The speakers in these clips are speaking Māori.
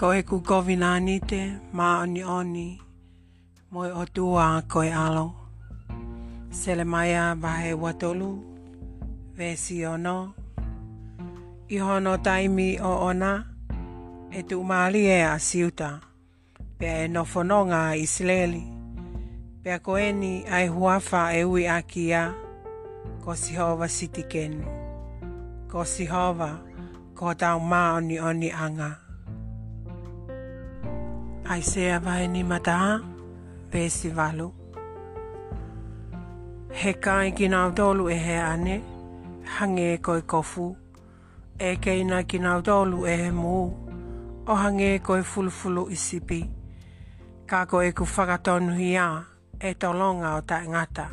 ko e ku govina anite ma oni oni mo e otua ko e alo sele mai a vahe watolu vesi ono i hono taimi o ona e tu maali e a siuta pe e nofononga i sleli pe a koeni ai huafa e ui a kia ko si hova sitikenu ko si hova ko tau maa oni oni anga. Paisea vai ni mata pesi valu. He kai ki ngā dolu e he ane, hange e koi kofu. E keina ki ngā dolu e he mō, o hange e koi fulufulu isipi. Ka ko e ku whakatonu hia, e tolonga o ta ngata.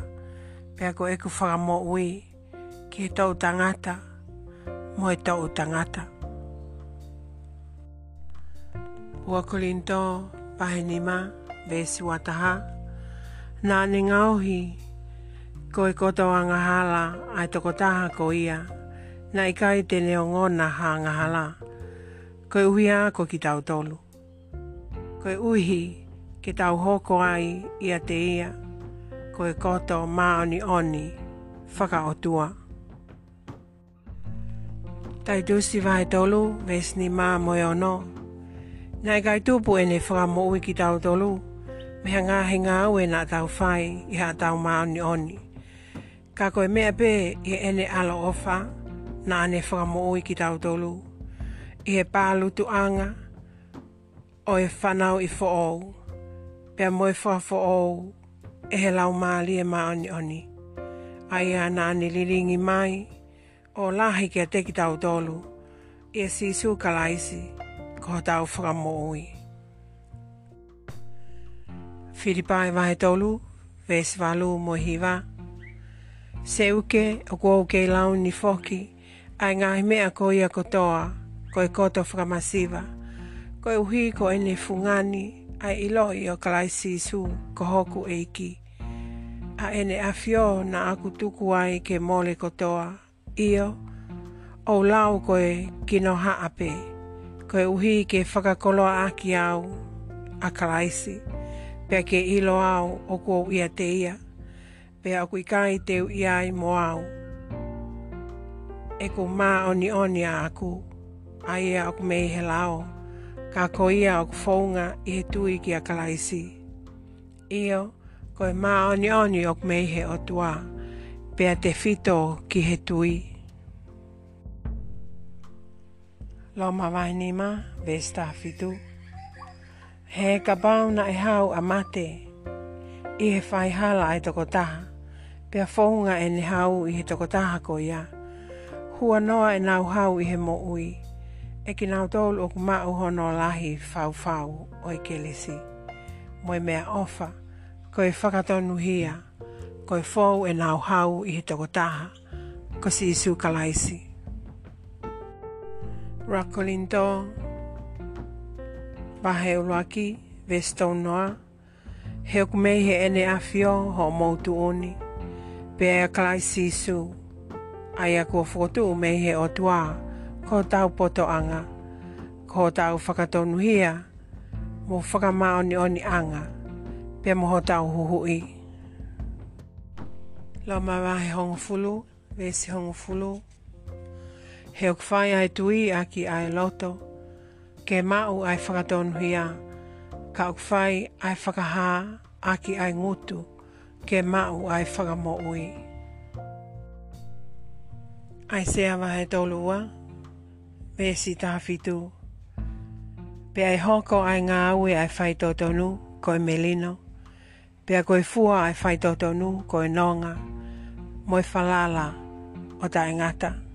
Pea ko e ku whakamo ui, ki e tau tangata, mo e tau tangata. Mo Ua Korinto, Pahenima, Vesi Wataha. Nā ne ngauhi, ko e koto a ngahala ai toko taha ko ia, na i kai te neo ngona ha ngahala, ko e uhi a ko ki tau tolu. Ko e uhi ke tau hoko ai ia te ia, ko e koto maoni oni whaka o tua. Tai dusi vai tolu, vesni maa moe ono, Nā i gai tūpu e ne whakamo ui ki tau tolu, mea ngā he ngā au nā tau whai i hā tau maoni oni. Ka koe mea pē i e ne ala ofa, nā ne whakamo ui ki tau tolu. I he pālu tu anga, o e whanau i whoou, pia moe whua whoou, e he lau māli e maoni oni. Ai a nā ne liringi mai, o lahi kia te ki tau tolu, i e sisu kalaisi. Kalaisi ko tau whakamoui. Whiripai e wahe tolu, vese walu mo hiwa. Se uke o kua uke lau ni foki, ai ngai mea ko ia kotoa, ko e koto whakamasiwa. Ko e uhi ko e ne fungani, ai ilo i o kalai sisu, ko hoku eiki. A ene afio na aku tuku ai ke mole kotoa, io, o lau ko e kino haapea koe uhi ke whakakoloa aki au a kalaisi. Pea ke ilo au o kua ia te ia. Pea kui kai teu ia mo au. E ku mā oni oni a aku. A ia aku mei he lao. Ka ko ia aku whounga i he tui ki a kalaisi. Io, koe mā oni oni aku mei he otua. Pea te Pea te fito ki he tui. loma vainima vesta fitu. He ka pau na e hau a mate, i he whai hala ai toko taha, pia whounga e ne hau i he toko ko ia. Hua noa e nau hau i he mo ui, e ki nau tolu o kuma uho no lahi fau fau o i kelesi. Moi mea ofa, ko e whakatonu hia, ko e fou e nau hau i he toko ko si isu kalaisi. Rakolindo, Bahe Uluaki, Vesto Noa, Heo kumei he ene afio ho moutu oni, Pea ea klai sisu, Aia kua fotu umei he otua, Ko tau poto anga, Ko tau whakatonuhia, Mo whakama oni oni anga, Pea moho tau huhui. Lama vahe hongo fulu, Vesi hongo he ok whai ai tui aki ai loto, ke mau ai whakadon huia, ka ok whai ai whakaha aki ai ngutu, ke mau ai whakamo ui. Ai se awa he tolua, vesi tāwhitu, pe ai hoko ai ngā aue ai whai tōtonu, koe melino, pe a koe fua ai whai tōtonu, koe nonga, moi falala o tāingata. ngata.